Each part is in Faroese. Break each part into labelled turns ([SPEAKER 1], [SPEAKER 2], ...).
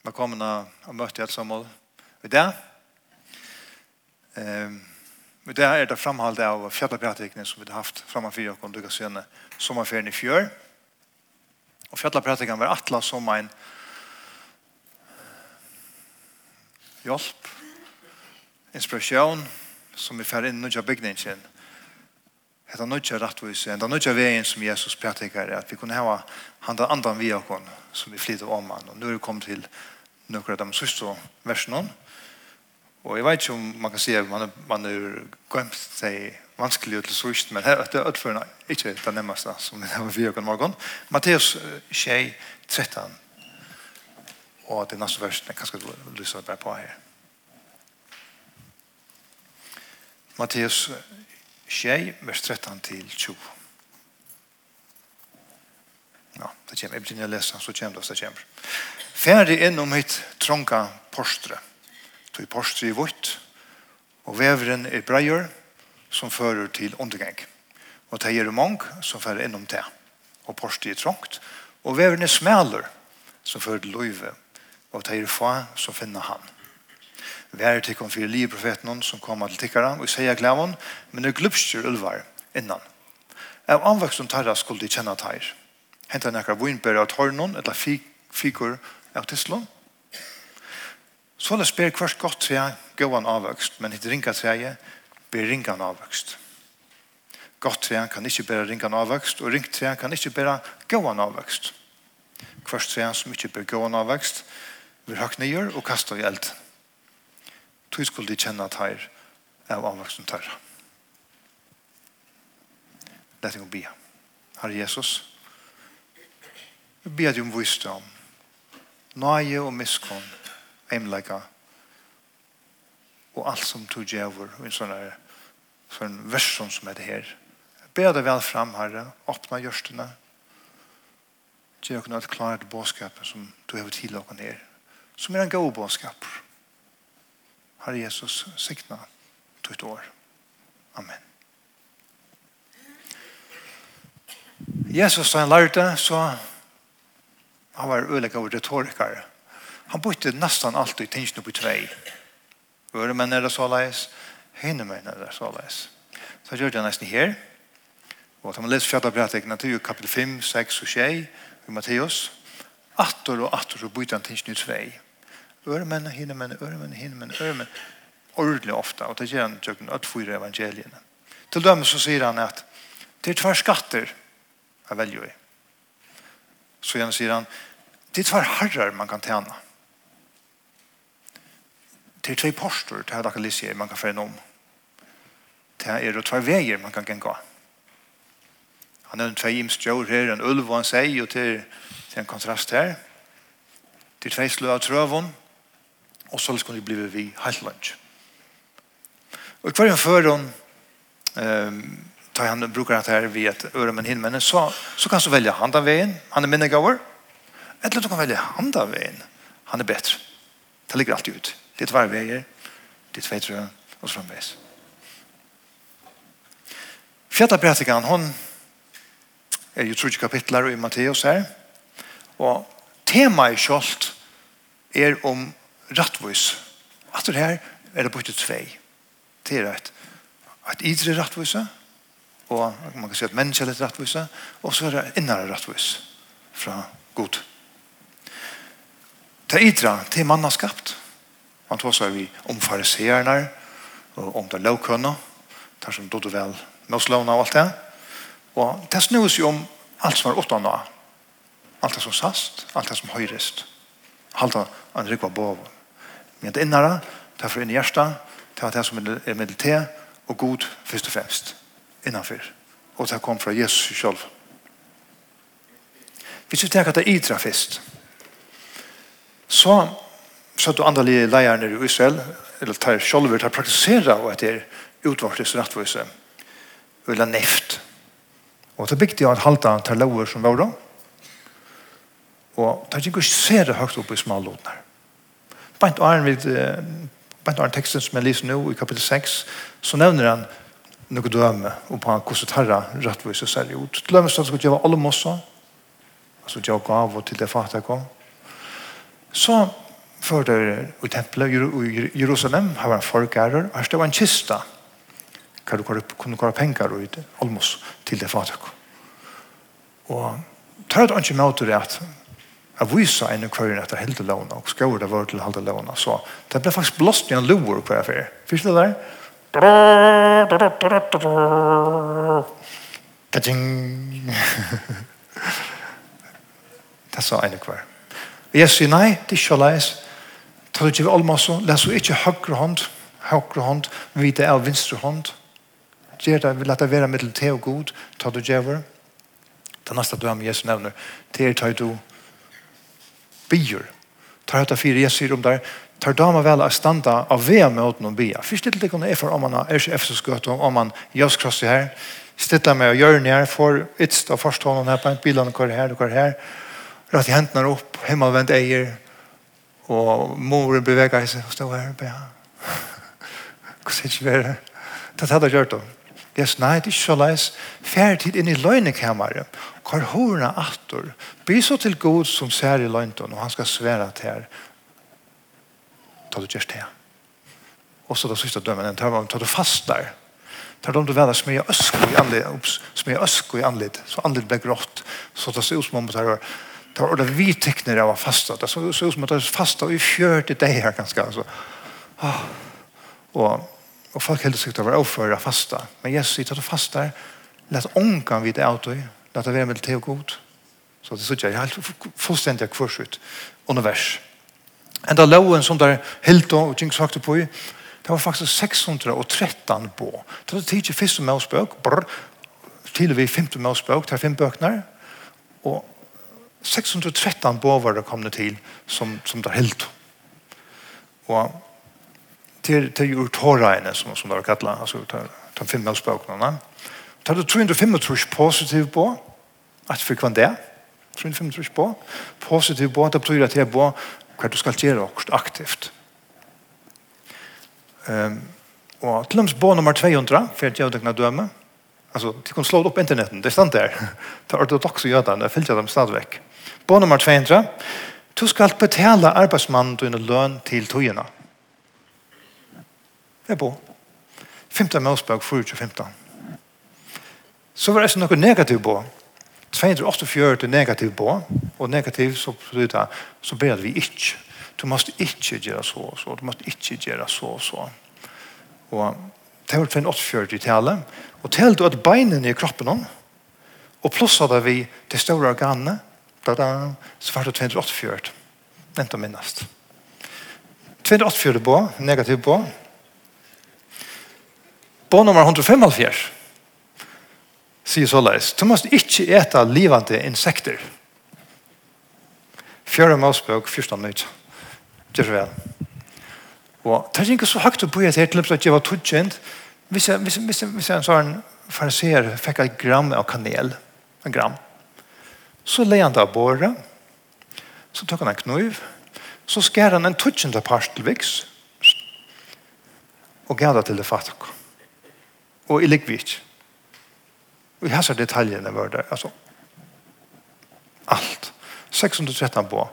[SPEAKER 1] Velkomna og møte et sammål. I dag, um, i dag er det framhaldet av fjallapratikken som vi har haft framme for og du kan se henne sommerferien i fjør. Og fjallapratikken var atla som en hjelp, inspirasjon, som vi fer inn i bygningen Det Hetta nødja rettvis, enda nødja veien som Jesus prætikar at vi kunne hava handa andan vi av kon som vi flyter om han. Og nu er vi kommet til noen av de sørste versene. Og jeg vet ikke om man kan si at man, man er gømt seg vanskelig til sørst, men her, det er utførende ikke det nemmeste som det har vi av kon morgen. Matteus 6, 13. Og det neste versen, jeg kan skal lyse på her. Matteus tjej, vers 13 til 20. Ja, det kommer. Jeg begynner å lese, så kommer det, så kommer. Færdig inn om hitt trånga porstre. Tog porstre i vått, og veveren er breier, som fører til undergang. Og det er mange som fører innom det. Og porstre er trångt, og veveren er smaler, som fører til løyve. Og det er få som finner han. Vær til kom fyrir liv profeten som kom til tikkara og sier glævon, men er glupstyr ulvar innan. Av anvakst som tarra skulle de kjenne tær. Henta nekkar vinbær av tårnon, eller fikur av tislon. Så det spyr hvert godt tre gåan avvakst, men hitt ringa treje ber ringan avvakst. Godt tre kan ikkje bæra ringan avvakst, og ringt tre kan ikkje bæra gåan avvakst. Hvert tre som ikkje bæra gåan avvakst, vil hakk nyer og kasta i elden tog skulle de kjenne at her av anvaksen tørre. Lett ikke å be. Herre Jesus, vi ber deg om visdom, nøye og miskunn, emleika, og alt som tog djevor, og en sånn her, sånn versjon som er det her. Jeg ber deg vel fram, Herre, åpna gjørstene, gjør dere et klart bådskap som du har til dere her, som er en god båskap. Herre, Herre Jesus, sikna tutt år. Amen. Jesus, han lærte, så han var øyelig av retorikere. Han bytte nesten alltid tingene på tvei. Øre menn er det så leis, henne menn er det så leis. Så gjør det nesten her. Og da man leser fjerde prætikene til kapitel 5, 6 og 6 i Matteus, atter og atter så bytte han tingene på tvei. Örmen, hinnemenn, örmen, hinnemenn, örmen. Ordentlig ofte. Og det gjør han tjøkken at fyra evangeliene. Til dem så sier han at det er tvær skatter jeg velger i. Så igjen sier han det er tvær herrer man kan tjene. Det er tvær postor til hva det man kan fjerne om. Det er tvær veier man kan gjenge Han Han nevner tvær imstjør her, en ulv og en seg, og til, til en kontrast her. Det er tvær slø av trøvån, Og så skal det bli vi helt lunch. Og hver en før hun um, tar han brukar att her vid et øre med himmelen, så, så kan du velge han den veien, han er minnegaver, eller du kan velge han den veien, han er bedre. Det ligger alltid ut. Det er tvær veier, det er tvær trø, og så framveis. Fjata prætikan, hon er jo trutje kapitlar i Matteus her, og i kjolt er om rattvis. At det her er det byttet tvei. Det er et, et idre rattvise, og man kan si at menneske er litt rattvise, og så er det innere rattvise fra god. Det er idre, til er mannen skapt. Man tar seg vi om fariseerne, og om det lovkønne, der som dodde vel Moslåna og alt det. Og det snus jo om alt som er åttende. Alt det som sast, alt det som høyrest. Alt det som rikva boven. Men det innere, det er for inn i hjertet, det er det som er middel til, og god først og fremst, innenfor. Og det kom fra Jesus selv. Hvis vi tenker at det er idra først, så satt du andre leierne i Israel, eller tar sjolver, tar praktisere og etter utvartes rettvise, eller neft. Og det er viktig at halte tar lover som var da, og tar ikke å se det høyt opp i smalådner. Bant Arn vid bant Arn teksten som jeg lyser nå i kapitel 6 så nevner han noe døme og på hur tarra rättvisa ser ut. til så att jag gjøre alle mossa altså gjøre gav og til det fattiga kom. Så förde i templet i Jerusalem har en folkärer och det var en kista kan du kunde kora pengar ut almos till det fattiga. Och tar det inte med att Jeg viser en av køyene etter hele lovene, og skjøver det vår til hele lovene. Så det ble faktisk blåst i en lover på affær. Fyrt det der? Kajing! det sa en av køyene. Jeg sier nei, det er ikke leis. Ta det ikke ved allmasse, les jo ikke høyre hånd, høyre hånd, vi det er vinstre hånd. Gjør det, la det være middel til og god, ta det gjør. Det neste du har med Jesu nevner, det er ta du byr. Tar dette fire Jesus om der, tar dama vel a standa av vea med åten og bya. Fyrst til det kunne er for om man er ikke eftersgøtt om man jøs krossi her, stilla med og gjør her, for ytst av forstånden her på en bilen, hver her, kvar her, rat i hendene opp, himmelvendt eier, og moren beveger seg og stod her og bya. Hvordan er det ikke? Det hadde jeg gjort det. Yes, nei, det er ikke så leis. Færtid inn i løgnekammeret har horna attor. Bli så till god som ser i löjnton och han ska svära till er. Ta du görs det. Och så då sista dömen en tar tar du fast där. Tar de du väl smörja ösk i anled, ups, smörja i anled. Så anled blir grått. Så det ser ut som om det här tar ordet vi tecknar av fasta. Det ser ut som att det fasta i fjörde det här ganska. Alltså. Och, och folk helt att var oförra fasta. Men Jesus sitter och fastar. Lät ångan vid det autoi la det vara med til god. Så det såg jag helt fullständigt kvarsut univers. Enda loven som där helt och Jinx sagt på i, det var faktiskt 613 på. Det var tidlig første målspøk, brr, Till vi femte målspøk, det er fem bøkner, Och 613 på var det kommet til som, som der helt. Og til, til ur tårreine, som, som det var kattlet, altså til, til fem målspøkene, Tar du 325 positiv på, at for kvann det, 325 på, positiv på, det betyr at det er på hva du skal gjøre akkurat aktivt. Um, og til og på nummer 200, for at jeg døgnet døme, altså, de kan slå det opp på internetten, det er stand der, det er ortodokse jødene, jeg fylte dem stadigvæk. På nummer 200, du skal betale arbeidsmannen dine løn til togene. Det er på. 15 Mosebøk, 4-15. Så var det noe negativt på. 248 negativt på, og negativt så så, så ber vi ikke. Du måste ikke gjøre så og så, du måste ikke gjøre så og så. Og det var 248 i tale, og til du at beinene i kroppen om, og plusset vi til store organene, da da, så var det 248. Vent og minnast. 248 på, negativt på. På nummer 175, sier så leis, du måst ikke eta livande insekter. Fjøre mausbøk, fyrsta nøyt. Det er vel. Og det er ikke så høyt å bo i et helt løpet at jeg var tudkjent. Hvis jeg, hvis, hvis, hvis jeg en sånn fariser fikk et gram av kanel, en gram, så leie han det av båret, så tok han en kniv, så skjer han en tudkjente part til og gav det til det fattig. Og i likvitt. Og i så detaljene var det, altså, alt. 613 på.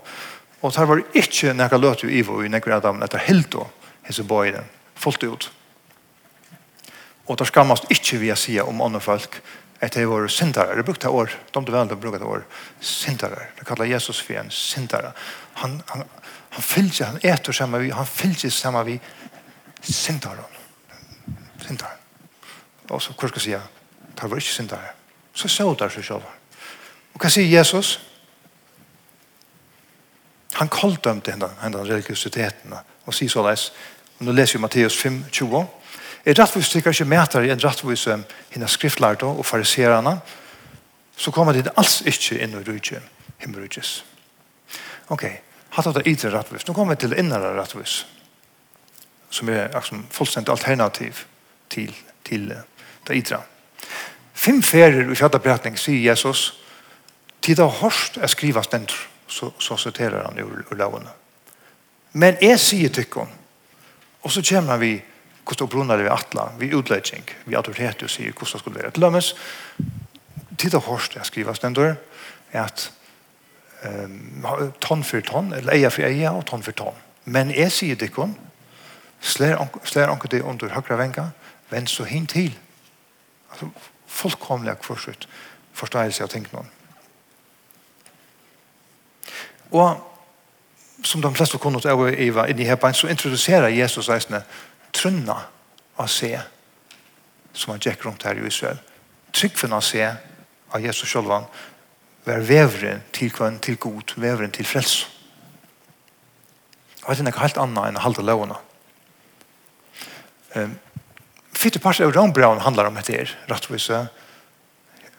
[SPEAKER 1] Og det var ikke nekka løt jo ivo i nekka adam, etter helt då, hese bøyden, fullt ut. Og det skammast ikke vi sia om andre folk, at det var syndare. Det brukte år, de du vel brukte år, syndare. Det kallar Jesus for en syndare. Han, han, han fylltje, han etter sammen vi, han fylltje sammen vi syndaren. Syndaren. Og så, hva skal jeg si, tar var ikke syndere. Så så der seg selv. Og hva sier Jesus? Han kalldømte henne, henne religiøsiteten, og sier så leis, og nå leser vi Matteus 5, 20, er rettvis tykker ikke mæter i en rettvis henne skriftlærte og fariserene, så kommer det alls ikke inn i rydtje, himmelrydtjes. Ok, hatt av det ytre rettvis. Nå kommer vi til innere rettvis, som er liksom, fullstendig alternativ til, til det ytre rettvis Fem ferier i fjallabretning sier Jesus tid av hørst er skriva stendur så, så sorterer han ur, ur lovene. Men jeg sier tykkon og så kommer vi hvordan brunner vi atla, vi utledging, vi autoritet og sier hvordan det skulle være. Til dømes, tid av hårst er skriva stendur at um, tonn for tonn, eller eia for eia og tonn for tonn. Men jeg sier tykkon slær anker det under høyre venga, vend så hin til. Altså, fullkomlig kvarsutt forståelse av tingene. Og som de fleste kunne til å Eva inn i Hebein, så introduserer Jesus reisende trunna av se som han gikk rundt her i Israel. Tryggfen av se av Jesus selv var veveren til kvann til god, veveren til frels. Og det er noe helt annet enn å halde lovene. Um, Fytte parter av rombraun handlar om ett er, rattvise,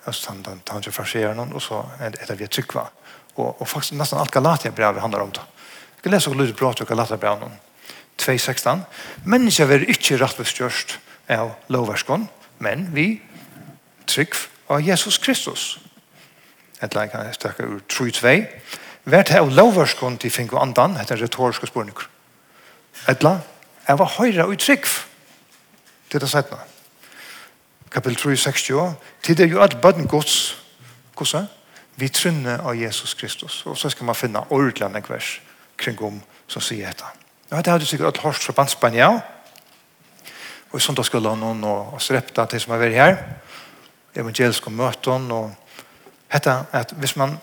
[SPEAKER 1] ikke farsier noen, og så er det vi er trykva. Og, og faktisk nesten alt Galatia brev handlar om det. Jeg skal lese og lyde bra til Galatia brev noen. 2.16. Mennesker vil ikke rattvise gjørst av lovverskon, men vi trykv av Jesus Kristus. Et leik kan jeg stekke ur 3.2. Vært av lovverskon til finko andan, etter retoriske spørninger. Et Etla, jeg var høyre og trykv Det er det nå. Kapitel 3, 60. Tid er jo at bøtten gods. Hvordan? Vi trunner av Jesus Kristus. Og så skal man finne ordentlig en vers kring om som sier dette. Ja, det har du sikkert alt hørt fra bandspengen, ja. Og i søndagsskolen og, noen og strepte til som har vært her. Evangelisk og møten og hette at hvis man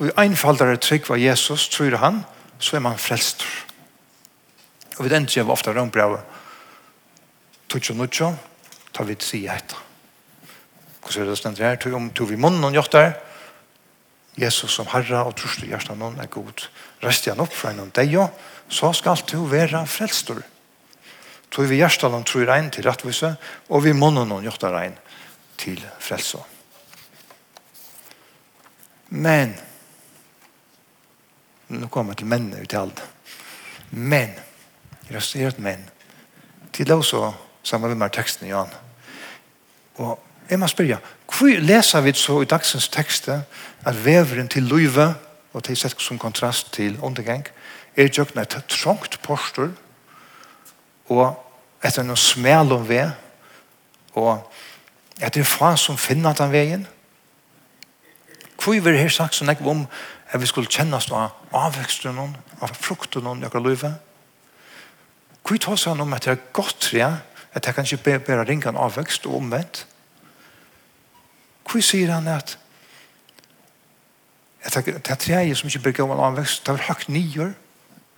[SPEAKER 1] i en fall der er trygg var Jesus, tror han, så er man frelst. Og vi den ikke ofte rømbrevet tutsi nutsi, ta vi si eit. Hvordan er det stendt her? Om to vi munnen og gjøtter, Jesus som herra og trusler hjertan noen er god. Rest igjen opp fra en av deg, så skal du være frelstor. Tog vi hjertan noen tror rein til rettvise, og vi munnen noen gjøtter rein til frelso. Men, nå kommer jeg til mennene ut i alt. Men, jeg resterer men. Til det også sammen med teksten i Jan. Og jeg må spørre, hvor leser vi så i dagsens tekster at veveren til løyve og til sett som kontrast til undergang er jøkken et trångt postur og etter noe smel om ved og etter det er som finner den veien hvor vi her sagt så nekve om at vi skulle kjenne oss av avveksten av frukten noen, jeg kan løyve hvor tar seg om at det er godt ja, at jeg kan ikke bare ringe en avvekst og omvendt. Hvor sier han at at det er treet som ikke bør gå en avvekst, det er høyt nyer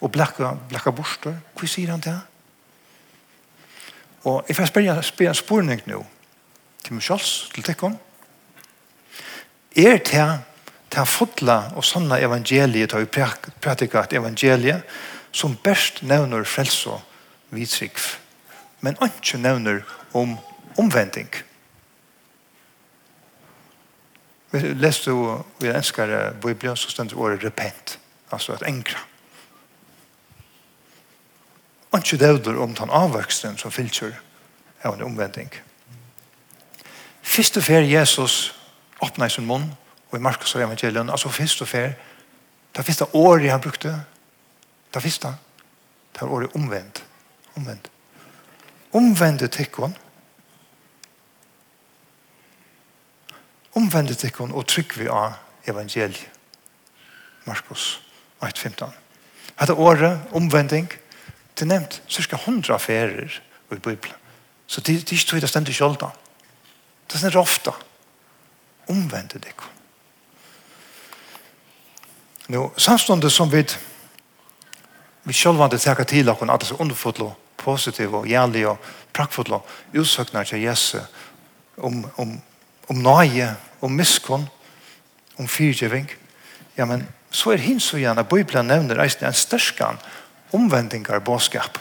[SPEAKER 1] og blakka, blekke borster. Hvor sier han det? Og jeg får spørre, spørre en spørning nå til meg selv, til tekken. Er det til å fotla og sånne evangeliet har vi et evangeliet som best nevner frelse og vidtrykv? men ikke nevner om omvending. Vi leste jo, vi ønsker Bibelen, så stendt året repent, altså at enkra. Ikke nevner om den avvøksten som fylser av en omvending. Første fer Jesus åpnet sin munn, og i Markus og evangelien, altså første fer, det første året han brukte, det første, det var året omvendt, omvendt omvende tikkun, omvende tikkun og trygg vi av evangeliet. Markus 1.15. Hette året, omvending, det er nevnt cirka hundra ferier i Bibelen. Så det det er ikke tog det stendig kjolda. Det er ofta. Omvende tikkun. Nå, samståndet som vi vi sjølvande teka til akkur at det er underfotlo positiv og jævlig og prakkfull og utsøkner til Jesu om, om, om nøye, om miskunn, om fyrtjøving. Ja, men så er hins og gjerne Bibelen nevner eisen en størskan omvendingar båskap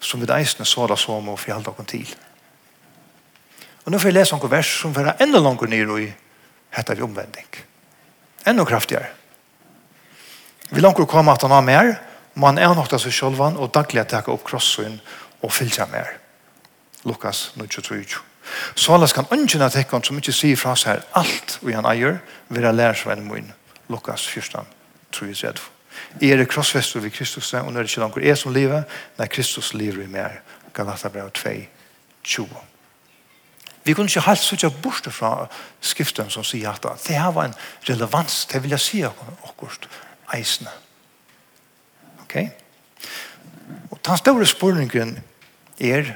[SPEAKER 1] som vi eisen så da så må fjelde oss til. Og nå får jeg lese noen vers som får enda langer nere i hette vi omvending. Enda kraftigere. Vi langer komme at han har mer, man er nok seg sjølvan og daglig at takke opp krossen og fylja mer. Lukas 9.23. Så alle kan ønsken at tekken som ikke sier fra seg alt vi han eier, vil jeg lære seg en min. Lukas 14, 33. Jeg er krossfester ved Kristus, og nå er det ikke langt jeg som lever, når Kristus lever i mer. Galaterbrev 2, 20. Vi kunne ikke helt sitte bort fra skriften som sier at det her var en relevans, det vil jeg si akkurat eisene. Okay? Og den store spørningen er,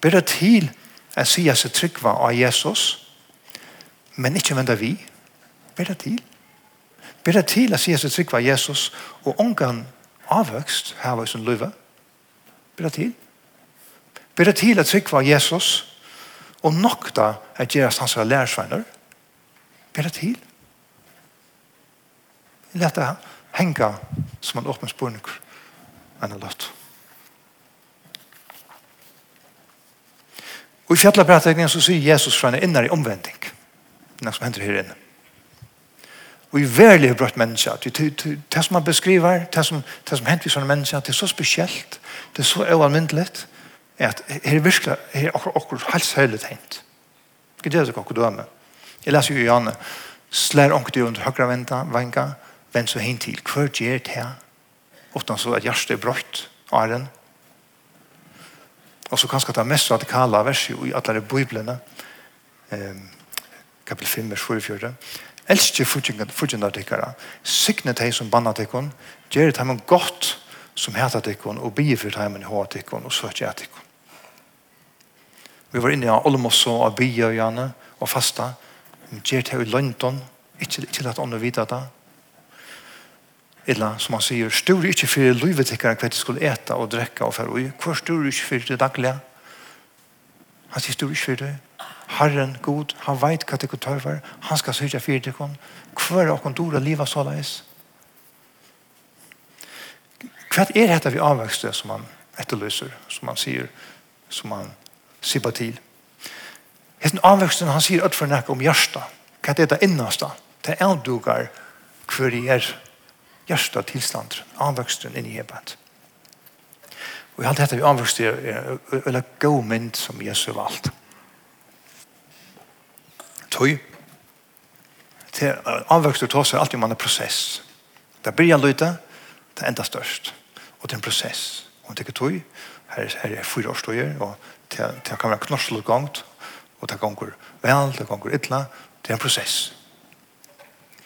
[SPEAKER 1] blir det til å si at jeg trykker av Jesus, men ikke vende vi? Blir det til? Blir det til å si at jeg trykker av Jesus, og ångan avvøkst her var sin løyve? Blir det til? Blir det til å trykker av Jesus, og nok da at gjøre hans lærersvenner? Blir det til? Lett det henge som en åpen spørning enn løtt. Og i fjallet så sier Jesus fra en innere omvending. Det som hender her inne. Og i verlig har brøtt mennesker. Det som han beskriver, det som, det som hender sånne mennesker, det er så spesielt, det er så uanmyndelig, at her er virkelig, her er akkurat akkur, helt særlig tegnet. Ikke det er ikke døme. Jeg leser jo i Janne, slær onket du under høyre venta, venga, vend så hen til, hver gjør det her? utan så att hjärtat är brott av den. Och så kanske det mest radikala verset i alla de biblarna. Ehm kapitel 5 vers 44. Elskje fudgjenda tikkara, signet hei som banna tikkon, gjerit hei godt som heta tikkon, og bier fyrt hei men hoa tikkon, og søtje hei tikkon. Vi var inne i Olmosso og bier og Janne og fasta, gjerit hei i London, Ikke lett ånden vite det, Eller som han sier, styr ikke for livet ikke hva de skulle ete og drekke og fære. Hvor styr ikke for det daglige? Han sier styr ikke for det. Herren, god, han vet hva de dere tørver. Han skal sørge for det. Hvor er dere dore livet så leis. Hva er dette vi avvekste som han etterløser, som han sier, som han sier på til? Heten avveksten, han sier ødfor nekka om hjertet. Hva er det innaste? Det er avdukar hver er hjärsta tillstånd, anväxten in i hebet. Och allt detta vi anväxter är en god mynd som Jesu valt. Tøy. Til anvæxter tar sig alltid om man en process. Det börjar lite, løyte, det enda störst. Och det är en process. Och det är tøy, Här är det fyra årstöjer. Och det, kan vara knorselig gångt. Och det gonger väl, det gonger ytla, det är en process.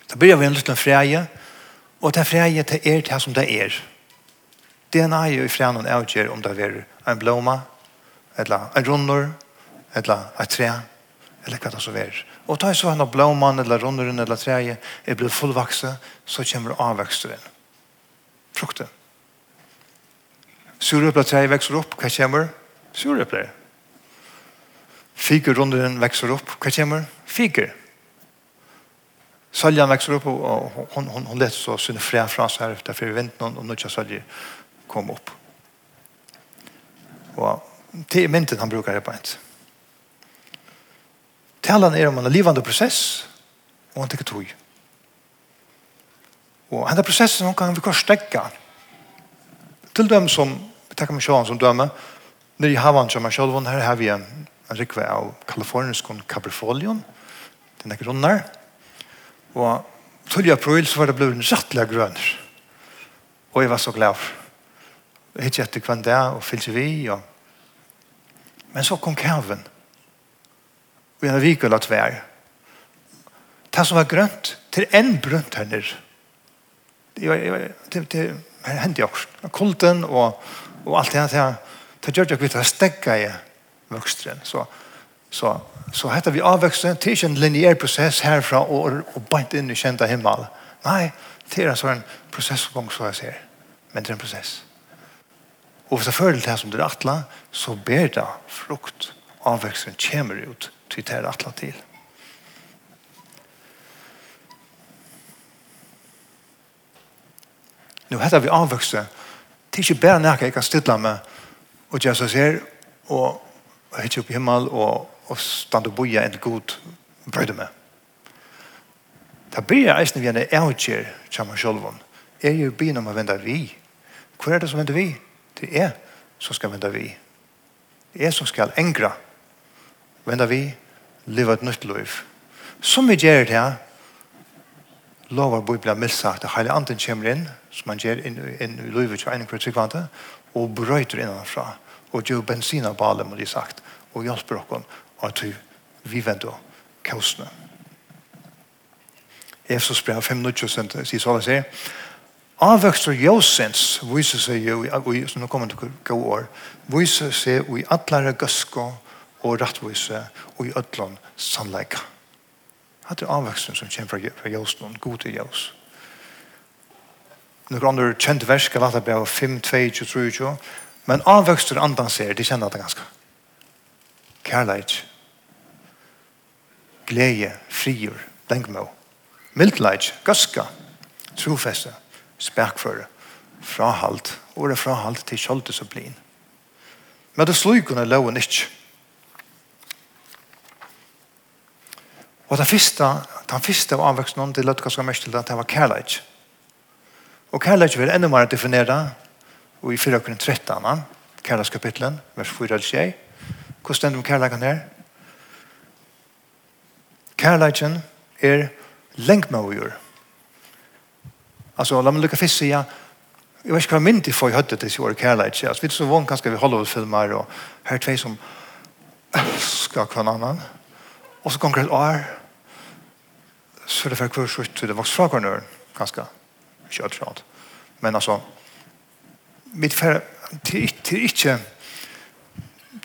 [SPEAKER 1] Det börjar vi en liten freie, Og det freie til er til som det er. DNA er jo i freie noen avgjør om det er en blåma, eller en runder, eller et tre, eller hva det så er. Og da er så en blåman, eller runderen, eller treie, er blitt fullvakse, så kommer avveksteren. Frukten. Surøpla treie vekser opp, hva kommer? Surøpler. Fiker runderen vekser opp, hva kommer? Fiker. Fiker Saljan växer upp och hon, hon, hon lät så sina fria frans här efter för vänt någon och nu ska Saljan komma upp. Och det är myntet han brukar hjälpa inte. Talan är om en livande process och han tycker tog. Och den här processen kan vi korsstäcka. Till dem som, vi tackar mig sjåan som dömer, när jag har vant som mig själv, här har vi en, en rikve av kalifornisk kabrifolion. Den är grundar. Og 12. april så var det blevet en sattelig grønner. Og jeg var så glad. Jeg hittet etter hvem det og fyllte vi. Og... Men så kom kaven. Og jeg vik og latt vær. Det som var grønt, til en brønt her nere. Det, det, det, det, hendte jeg også. Kulten og, og alt det her. Det gjør jeg ikke vidt å stekke i vokstren. Så Så, så heter vi avveksten, det er ikke en lineær prosess herfra og, og bant inn i kända himmel. Nei, det er en sånn prosessgång som jeg ser. Men det er en prosess. Og hvis jeg føler det som det er atla, så ber det frukt. Avveksten kommer ut til det er atla til. Nu heter vi avveksten. Det er ikke bare nærke jeg kan stille meg og Jesus her og jeg hitter i himmel og og stand og boja en god brøyde med. Da blir jeg eisen vi en avgjør til meg er jo byen om å vende vi. Hvor er det som vender vi? Det er som skal vende vi. Det er som skal engra. Vende vi, leve et nytt liv. Som vi gjør det her, lovar Bibelen mildt at hele anden kommer inn, som man gjør inn, inn i livet til en kvartikvante, og brøyter innanfra, og gjør bensin av balen, må de sagt, og hjelper dere og at vi venter kaosene. Efsos brev 5.20 sier så det sier Avvøkster Josens viser seg jo, som nå kommer til å gå år, viser seg i atlare gøsko og rattvise og i ødlån sannleika. Det er avvøksten som kommer fra, fra Josen, god til Jos. Noen andre kjente vers, Galatabrev 5, 2, 23, men avvøkster andan ser, de kjenner det ganske kærleik, glede, frigjør, lengmå, mildleik, gaska, trofeste, spekføre, frahalt, og det frahalt til kjoldes og blin. Men det slog kunne loven ikke. Og det første, den første av avveksten om det løtt ganske mest til at det var kærleik. Og kærleik vil enda mer definere og i 4.13, kærleikskapitlen, vers 4-6. Hvordan stender om kærleikken her? Kærleikken er lengt med å gjøre. Altså, la meg lukke fisk sige, jeg vet ikke hva mynd jeg får i høttet til å være kærleikken. Altså, vi er så vant ganske vi Hollywood-filmer, og her er tvei som elsker hver annan. Og så kommer det år, så er det for hver slutt, så det vokser fra hverandre, ganske. Ikke alt, men altså, mitt fer, til, til ikke,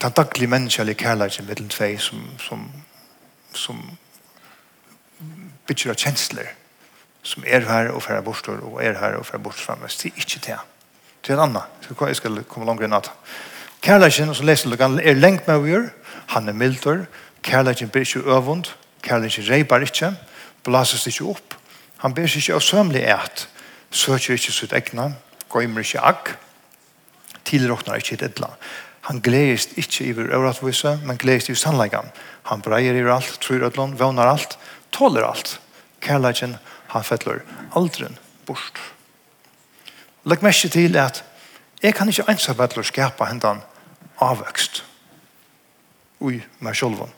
[SPEAKER 1] den daglige menneskelige kærleikken mellom tvei som, som, som bygger av kjensler som er her og færre bortstår og er her og færre bortstår fremmes. Det er ikke det. Det er en annen. Jeg skal komme langere enn at kærleikken som leser det er lengt med å gjøre. Han er milder. Kærleikken blir ikke øvund. Kærleikken reibar ikke. Blases ikke opp. Han blir ikke av sømlig et. Søker ikke sitt egna. Gøymer ikke agg. Tilrokner ikke et eller annet Han gledist ikkje iver øvratvise, men gledist i sannleggan. Han breier i alt, tror ødlån, vånar alt, tåler alt. Kærleggen, han fettler aldren bort. Legg mest til at jeg kan ikkje ensam fettler skapa hendan avvøkst ui meg sjolvån.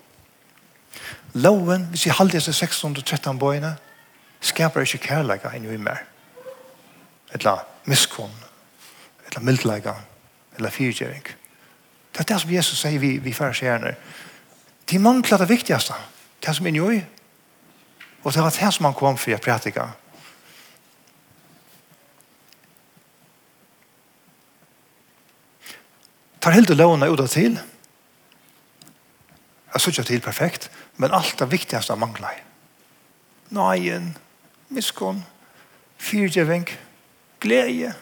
[SPEAKER 1] Loven, hvis jeg halde disse 613 bøyene, skapar ikkje kærlega enn i mer. Etla miskunn, etla mildlega, etla fyrgjering. Etla Det er det som Jesus sier vi, vi fariserende. De mangler det viktigste. Det som er nøy. Og det var det som han kom for å prætika. Tar helt og lovene ut av til. Jeg synes ikke til perfekt, men alt det viktigste mangler. Nøyen, miskunn, fyrtjeving, glede,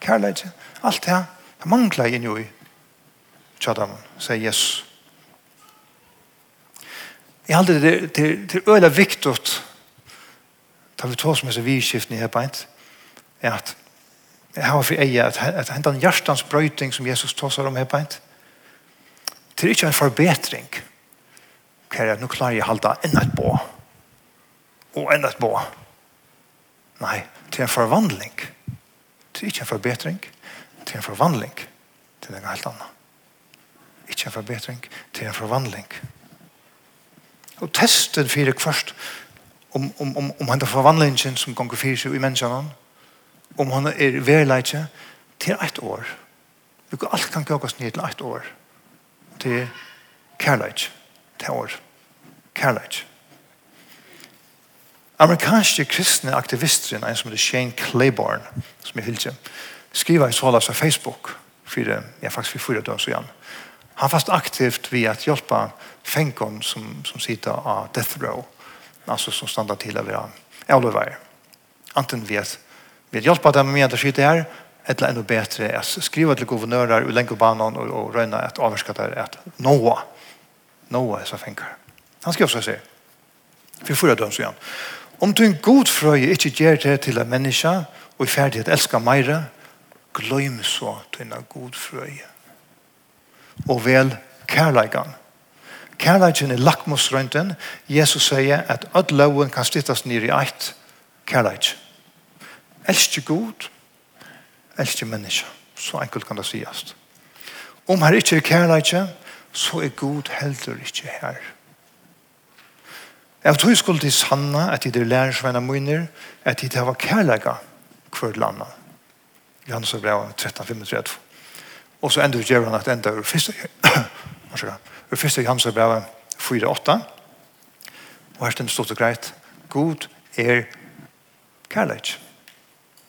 [SPEAKER 1] kærlighet, alt det. Det mangler jeg nøy tjadam, sier Jesus. Jeg halde det til til øyla viktigt da vi tås som seg vidskiftene i her beint, er at jeg har for eie at, at hentan hjertans brøyting som Jesus tåsar om her beint, det er ikke en forbetring, kjære, at nå klarer jeg halda enda et bå, og enda et bå. Nei, det er en forvandling. det er ikke en forbetring, det er en forvandling, til en helt annet ikke en forbedring, til en forvandling. Og testen fyrir først om, om, om, om henne forvandlingen som gonger fyrir seg i menneskene, om henne er verleitje, til ett år. Vi kan alt kan gjøre ned til ett år. Til kærleitje. Til år. Kærleitje. Amerikanske kristne aktivister, en som heter Shane Claiborne, som er hyldje, skriver i sålas av Facebook, for, ja, faktisk for fyra døgn så gjerne han fast aktivt vid att hjälpa fänkon som, som sitter av death row. Alltså som stannar till av era avlövare. Antingen vi att, vi att hjälpa dem med att skjuta här eller ännu bättre att skriva till guvernörer och länka banan och, och röna att avskatta där att Noah, Noah är så fänkar. Han ska också säga. Vi får döms igen. Om du en god fröje inte ger det till en människa och är färdig att älska mera, glöm så att du en god fröje og vel kærleikan. Kærleikan er lakmusrønten. Jesus sier at all loven kan styttes ned i eit kærleik. Elskje god, elskje menneske. Så enkelt kan det sies. Om her ikke er kærleik, så er god heller ikke her. Jeg tror jeg skulle til sanna at de lærer svenna munner, at de har kærleika hver landa. Johannes og brev 13, 35. Og så ender djevelen at enda ur første, ur første Jamsa brev 4-8. Og her stender stort og greit, God er kærleik.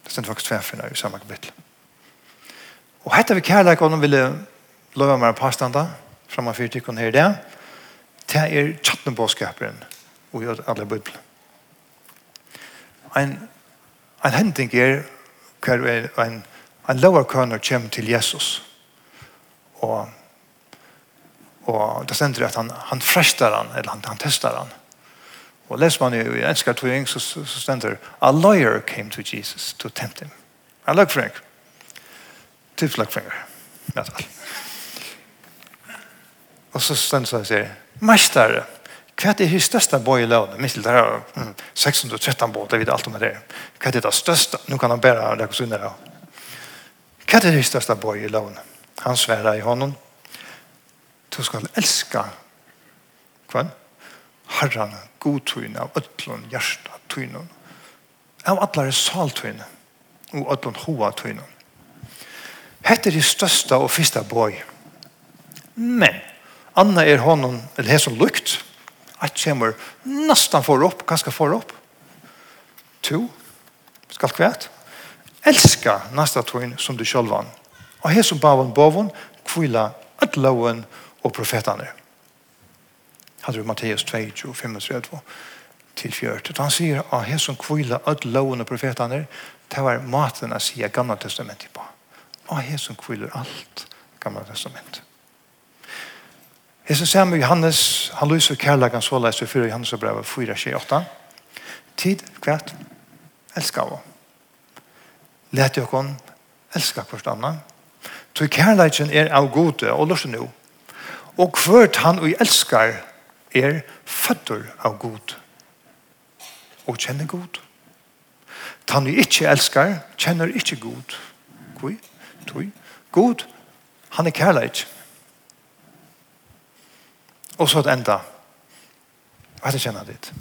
[SPEAKER 1] Det stender faktisk tverfinna i samme kapittel. Og hette vi kærleik, og nå vil jeg lova meg pastanda, framme fyrir tikkun her i det, det er tjattnen påskaperen, og gjør alle bøyblen. En, en hending er hver en, en, en lovar kønner kjem til Jesus og og det ständer at han han frestar han eller han, han testar han. Og les man jo i enskar tving så, så, så ständer a lawyer came to Jesus to tempt him. I look Frank. Tips like Frank. All. Så ständer han säger, Mästare, Hva er det største bøy i løvene? Minst til det her, 613 båt, det vet alt om det. Hva er det største? Nå kan han bare det oss under det. Hva er det største bøy i løvene? Han svärar i honom. Du ska elska kvann. Herran, god tyn av ötlun, hjärsta tøyne. Av atler er saltøyne og ötlun hoa tøyne. Hette er det største og første bøy. Men, Anna er honom, eller her som lukt, at kommer nesten for opp, ganske for opp. To, skal kvært, elska nasta tøyn som du sjølvan Og her som bavon bavon kvila at loven og profetane. Hadde du Matteus 2, 35 til 40. Han sier at her som kvila at loven og profetane det var maten å si gamla testamentet på. Og her som alt gamla testamentet. Hesen samme Johannes, han lyser kærleggen så leis for Johannes og brevet 4, 28. Tid, kvart, elsker av. Læt jo kon, elsker hvert annet. Så kærleiken er av gode, og lort nå. Og hvert han og elskar er føtter av god. Og kjenner god. Han og ikke elskar, kjenner ikke god. Kui, tui. God, han er kærleik. Og så et enda. Hva er det kjenner ditt?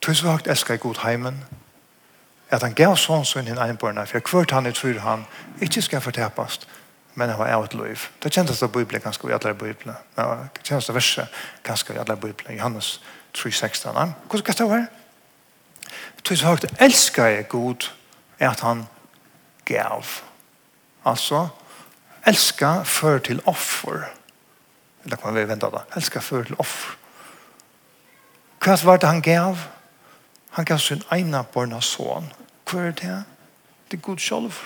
[SPEAKER 1] Tui så høyt elskar god heimen, at han gav sånn sin henne einborna, for hvert han er tror han ikke skal fortepast, men han var av et liv. Det kjentes av Bibelen ganske i alle Bibelen. Ja, det kjentes av verset ganske i alle Bibelen. Johannes 3,16. Hvordan kan det her? Tog så høyt elsker jeg god at han gav. Altså, elska før til offer. Eller kan vi vente da? Elska før til offer. Hva var det han gav? Han gav sin ene barna son hva er det? Det är god själv.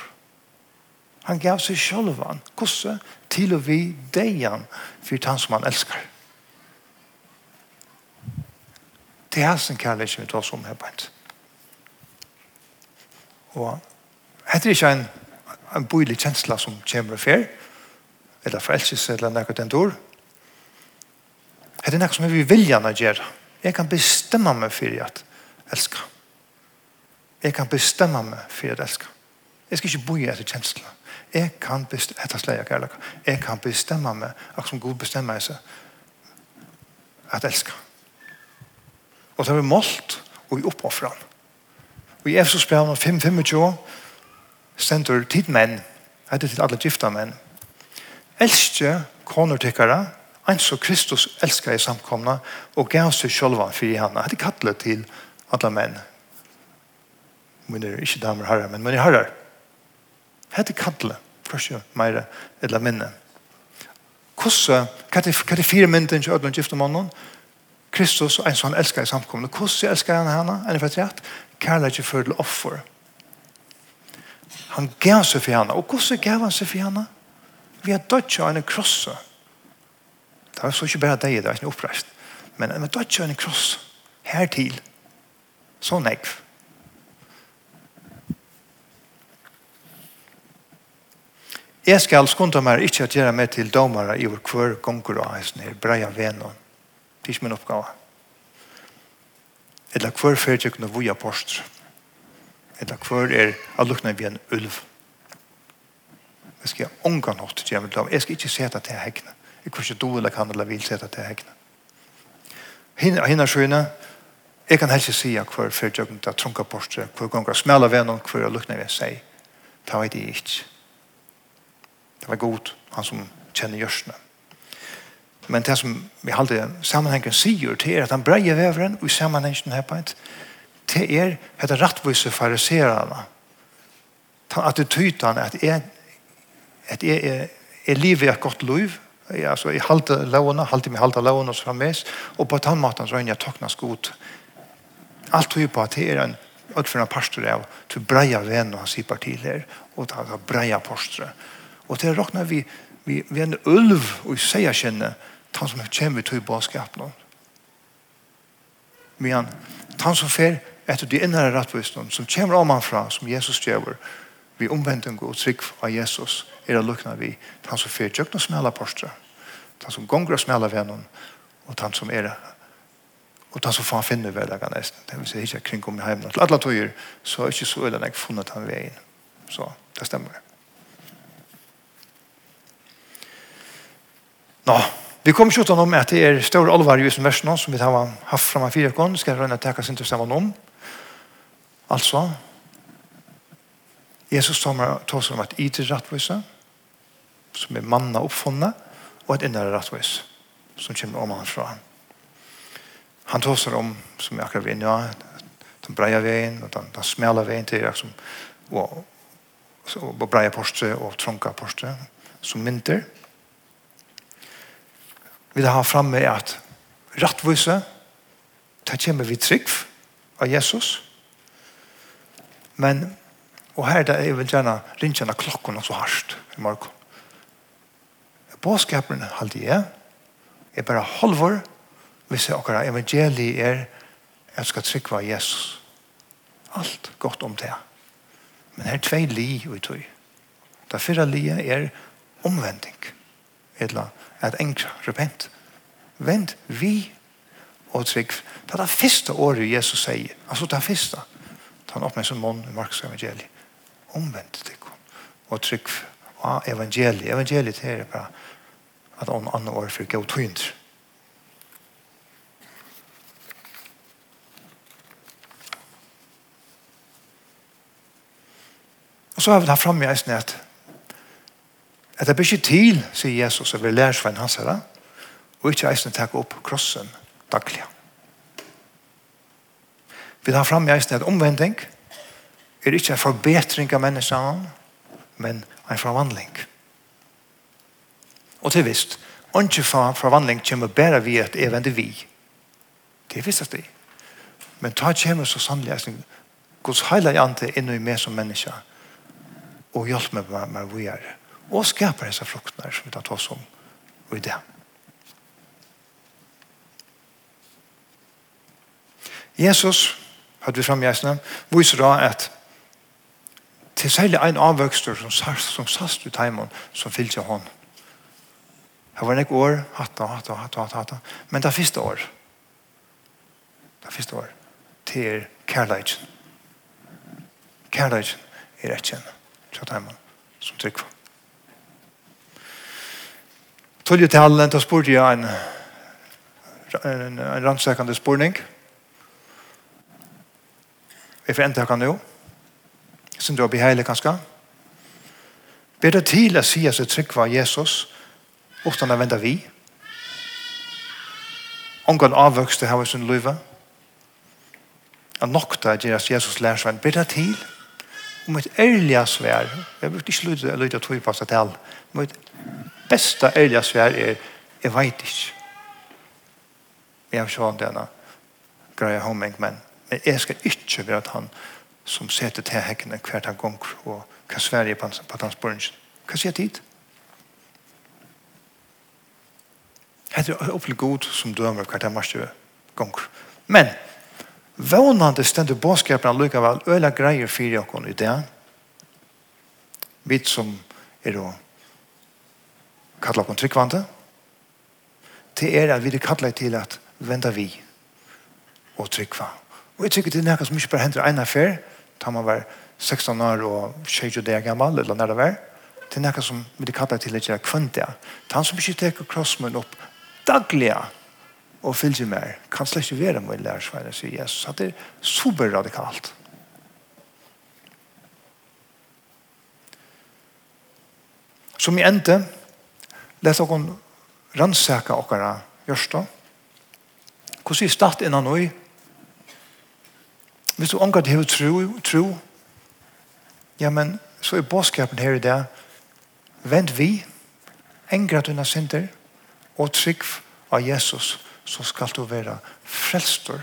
[SPEAKER 1] Han gav sig sjolvan, kosse, till och vi deian, För han som han älskar. Det är sin kærlighet vi tar som här på ett. Och det är inte en, en bojlig känsla som kommer och fer, eller frelses, eller något den dår. Det er nekket som vi viljan å gjøre. Jeg kan bestemme meg for at Älskar. Jeg kan bestemme meg for jeg elsker. Jeg skal ikke bo i etter kjensler. Jeg kan bestemme, etter slag jeg kærlighet. Jeg kan bestemme meg, akkurat som Gud bestemmer seg, at elsker. Og det er målt og vi oppoffrer. Og i Efesos brev 5-25 stender tid menn, heter til alle gifta menn. Elskje koner tykkere, en så Kristus elsker i samkomna og gav seg sjølva for i henne. Det er kattlet til alle menn mine er ikke damer og herrer, men mine herrer. Hette kattle, første meire, eller minne. Hvordan, hva er det fire mynden til ødelen gifte mannen? Kristus og en som han elsker i samkomne. Hvordan elsker han henne? En for rett, kærlighet ikke fører til offer. Han gav seg for henne. Og hvordan gav han seg for henne? Vi har dødt av en krosse. Det var så ikke bare deg, det var ikke oppreist. Men vi har dødt av en krosse. Hertil. Sånn ekv. Jeg skal skunde meg ikke at gjøre meg til domere i vår kvør gonger og heisen her, breia venon. Det er ikke min oppgave. Eller kvør fyrir jeg kunne vuja post. Eller kvør er at lukna vi en ulv. Jeg skal unga nått til jeg vil Jeg skal ikke seta til hekna. Jeg kan ikke do eller kan eller vil seta til hekna. Hinna skyna, jeg kan helst si kvør fyrir jeg kunne trunka post, hver gonger smela venon, hver lukna vi en seg. Det vet det ikke. Det var god, han som kjenner gjørsene. Men det som vi alltid sammenhengen sier til er at han breier veveren og i sammenhengen her på et til er etter rattvise fariserene. Den attityden at jeg at jeg er, er livet et godt liv. Ja, altså jeg halte lovene halte meg halte lovene og fremmes og på den måten så er jeg toknas god. Alt tog på at det er en utførende pastor av til breia venn og hans i partiler og til breia postre Og det råkner vi, vi, vi en ulv og sier kjenne han som kommer til bådskap nå Men han som fer etter de innere rettvisene som kommer om han fra, som Jesus gjør, vi omvending og trygg av Jesus er det lukkna vi han som fer tjøkken og smela postre, han som gonger og smela vennen, og han som er og han som faen finner veldagen nesten. Det vil si ikke kring om i heimene. Til alle tøyer så er ikke så øyne jeg funnet han veien. Så det stemmer det. Nå, vi kommer ikke utenom at det er større alvar i som versen som vi har haft fram av fire gånger, skal jeg rønne teka sin til sammen om. Altså, Jesus tar seg om et ytre rattvise, som er manna oppfunnet, og et innere rattvise, som kommer om han fra. Han tar seg om, som jeg akkurat vil, ja, den breia veien, og den, den smela veien til, som, og, og breia porstre, og tronka porstre, som mynter, og vi har framme at rattvise, det kommer vi trygg av Jesus. Men, og her er jeg vil gjerne rinne klokken så hardt i morgen. Båskapen halde jeg, er bare halvor, hvis jeg akkurat evangeliet er at jeg skal trygg av Jesus. Alt godt om det. Men her er tvei li ut tog. Det fyrre li er omvending eller at enkra, repent. Vent vi og trygg. Det er det første året Jesus sier, altså det er første. Han åpner sin mån i Markus evangeliet. Omvendt til og trygg av evangeliet. Evangeliet er bare at han andre år for gå tøynd. Og så har vi det her fremme i eisen at At det blir ikke til, sier Jesus, at vi lærer svein hans herre, og ikke eisen takk opp krossen daglig. Vi tar frem i eisen at omvending er ikke en forbetring av menneskene, men en forvandling. Og til visst, ikke fra forvandling kommer bare vi at evende vi. Det visst at det. Men ta kommer så sannlig eisen Guds heilige ante inn i meg som menneske og hjelp meg med hva vi er og skaper disse fruktene som vi tar oss om og i det. Jesus, hadde vi frem i framgjæsene, viser da at til særlig en avvøkster som sast, som sast ut heimen som fyllt seg hånd. Det var nek år, hatt og hatt og hatt og hatt, Men det første år, det første år, til er kærleidjen. Kærleidjen er kjenne, til heimen som trykker tølje til hallen, da spurte jeg en, en, en rannsøkende spurning. Vi får enda kan nå. Sint du har beheilig kanskje. Ber det til å si at jeg trykker Jesus, uten å vente vi. Ongan avvøkste her i sin løyve. Og nok da gjør Jesus lærer seg en ber det til om et ærlig svær. Jeg brukte ikke lyde til å seg til. Om et beste ärliga svær er, jeg vet ikke. Jeg har sånt denne greia homing, men men jag ska inte vara att han som sätter till häcken en kvarta gång och kan Sverige på på hans brunch. Hva sier tid. Det är upplig god som dømer dömer kvarta mars gong. Men vånande ständer bådskapen lukar vel øyla greier fyrir okkon i det. Vi som er å kalla okkur tryggvande, Det er at vi er kalla til at venda vi og tryggva. Og jeg tykker det er nekka som ikke bare hender en affær, da man var 16 år og 20 år gammal, eller når det var, det er noe som vi er kallet til at gjøre kvante. Han som ikke teker krossmen opp daglige og fylgje mer, kan slett ikke være med lærersveien, sier Jesus. Så det er super radikalt. Som i ende, Læs okon rannsaka okkara gjørsta. Hvordan er start innan noi? Hvis du omgat hever tro, tro, ja, men så er båskapen her i dag, vent vi, engra dina synder, og trygg av Jesus, så skal du være frelstor,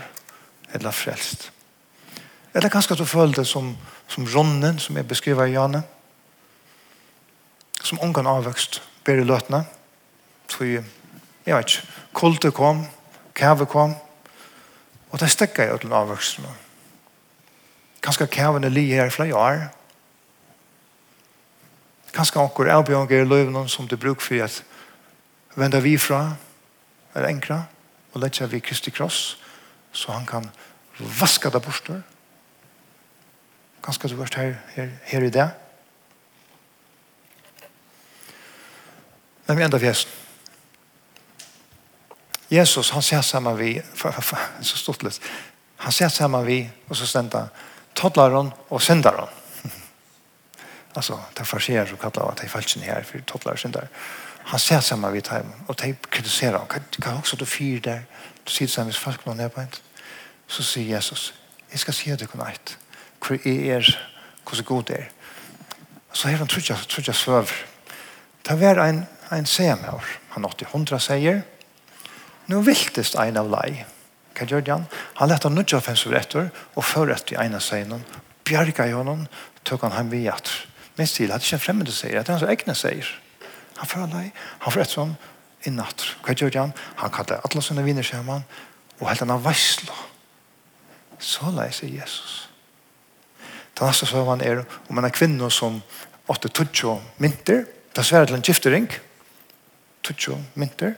[SPEAKER 1] eller frelst. Eller kanskje du føler det som, som ronnen, som jeg beskriver i Janne, som omgang avvøkst, bedre løtene. Så jeg, jeg vet ikke, kulte kom, kæve kom, og det stekket jeg til avvøksene. Kanskje kævene li her i flere år. Kanskje anker avbjørnger i løvene som du bruker for at vende vi fra, er enkla, og lette vi Kristi kross, så han kan vaska det borster. Kanskje du har vært her, her, her i det. Men vi enda fjäsen. Jesus, han ser saman vi, så stort litt, Han ser saman vi, og så ständer han, toddlaren och syndaren. alltså, det farserar så kallar att det är falsen här, för toddlare och syndare. Han ser saman vi tar och de kritiserar honom. Kan också du fyr där, du ser samman med folk någon på ett. Så säger Jesus, jag ska se det kunna ett. Hur er, hur så god er. Så här han tror jag, tror jag. Det var en en semhår. Han har åtte hundra seier. Nu viltest ein av lei. Hva gjør han? Han lette han nødja fem sovretter og forrett i ena seien. Bjerga i honom, tog han hem vi Men Min stil hadde ikke en fremmede seier, det er hans egne seier. Han får lei, han får et sånn natt. Hva gjør han? Han kallte alle sine viner sammen og helt han av veislo. Så lei seg Jesus. Den neste søvann er om en kvinne som åtte tutsjo mynter, det sverre til en giftering, og tutsjo mynter.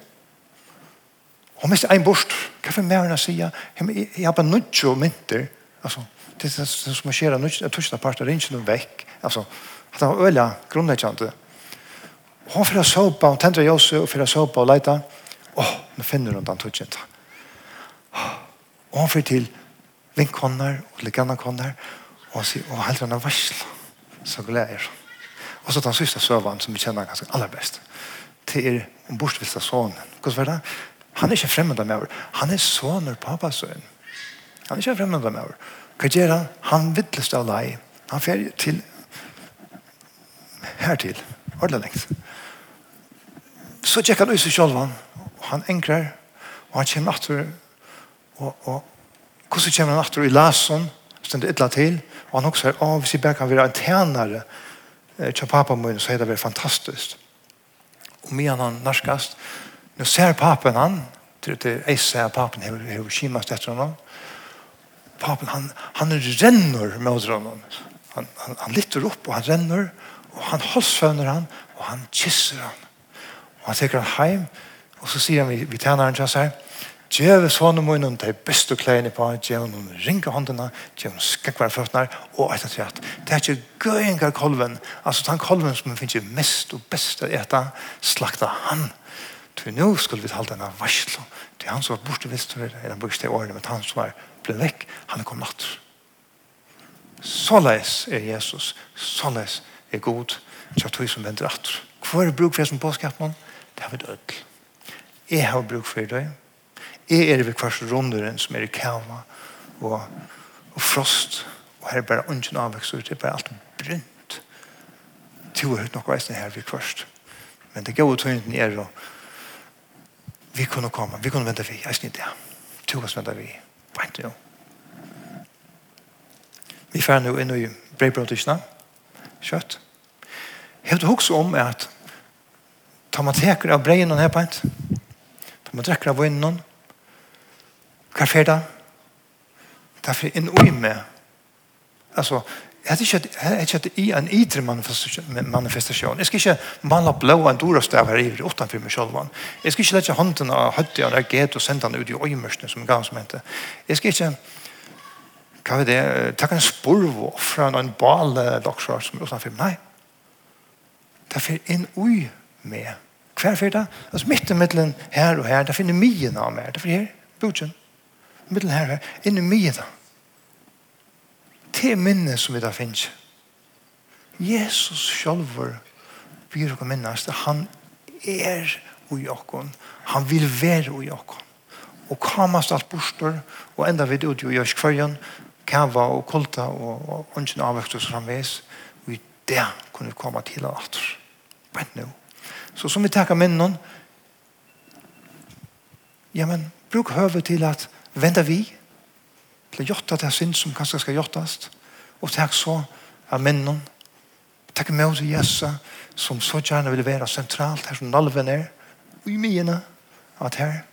[SPEAKER 1] Og mest ein bort, hva for mer enn å si, jeg har bare nutsjo mynter, altså, det er det som skjer, skjera nutsjo, jeg tutsjo parter, det er ikke noe vekk, altså, at han var øyla grunnleggjande. Og han fyrir sopa, han tendra Jose, og fyrir sopa og leita, åh, nå finner hun den tutsjo ikke. Og han fyrir til vinkonner, og legana og han sier, åh, heldre han er varsla, så gleder. jeg. Og så tar han sista søvann som vi kjenner ganske aller best. Og til er en bortstvist av sonen. Hvordan var det? Han er ikke fremmed av meg. Han er sonen av pappas søn. Han er ikke fremmed av meg. Hva gjør han? Han vittlest av lei. Han fer til hertil. Ordentlig lengt. Så tjekk han ut seg selv. Han enkler. Og han kommer atter. Og, og hvordan kommer han atter i lasen? Stendet ytla til. Og han også er å, Hvis jeg bare kan være en tjenere til pappa min, så er det veldig fantastisk og medan han narskast. nå ser papen han, til det jeg ser papen hever kimast etter honom. Papen, han, han renner med honom. Han, han, han lytter opp, og han renner, og han halsføvner han, og han kysser han. Og han teker han heim, og så sier han vi, vi tjener han til seg, Djeve sånne munnen, de beste klærne på, djeve noen ringe håndene, djeve skakvar føttene, og et eller annet. det er ikke gøyengar kolven, altså den kolven som vi finner mest og best å ete, slakta han. Til nå skulle vi halda denne varsel, til han som var borte visst, eller han brukte årene, men han som var ble vekk, han er kommet natt. Så leis er Jesus, så leis er god, så tog som venter atter. Hvor er bruk for det som påskap man? Det har vi død. Jeg har bruk for det, Jeg er ved hver runderen som er i kava og, og frost og her er bare ungen avvekst og det er bare alt brunt. Tio er høyt nok veisne her ved kvart. Men det gode tøynden er og vi kunne komme, vi kunne vente vi, jeg snitt det. Tio oss vente vi, vente jo. Vi fer nå inn i brevbrøndtisene, kjøtt. Jeg har hukst om at tar man teker av breien her på en, tar man drekker av vinnen Hva er det? Det er en ui med. Altså, jeg er ikke at i en idre manifestasjon. Jeg skal ikke male blå en dorastav her i utenfor meg selv. Jeg skal ikke lette hånden av høttet og reaget og sende den ut i øymørsene som gang som heter. Jeg skal ikke hva er det, takk en spurv og fra en bale dagsvar som er utenfor meg. Nei. Det er en ui med. Hver fyrir det? Altså midt i middelen her og her, det finner mye av meg. Det er her, budgjen middel her, inn i mye da. Til minne som vi da finnes. Jesus selv byr og minnes. Han er ui okkon. Han vil være ui okkon. Og kamast alt bostor, og enda vid ut i Jørskvarjen, kava og kolta og ungen avvekst og framvis, og i det kunne vi komme til og alt. Men nå. Så som vi takker minnen, ja, men bruk høve til at vända vi til å gjøre det synd som kanskje skal gjøres. Og takk så av männen Takk med till Jessa som så gjerne vil være sentralt her som nalven er. Og i mina att här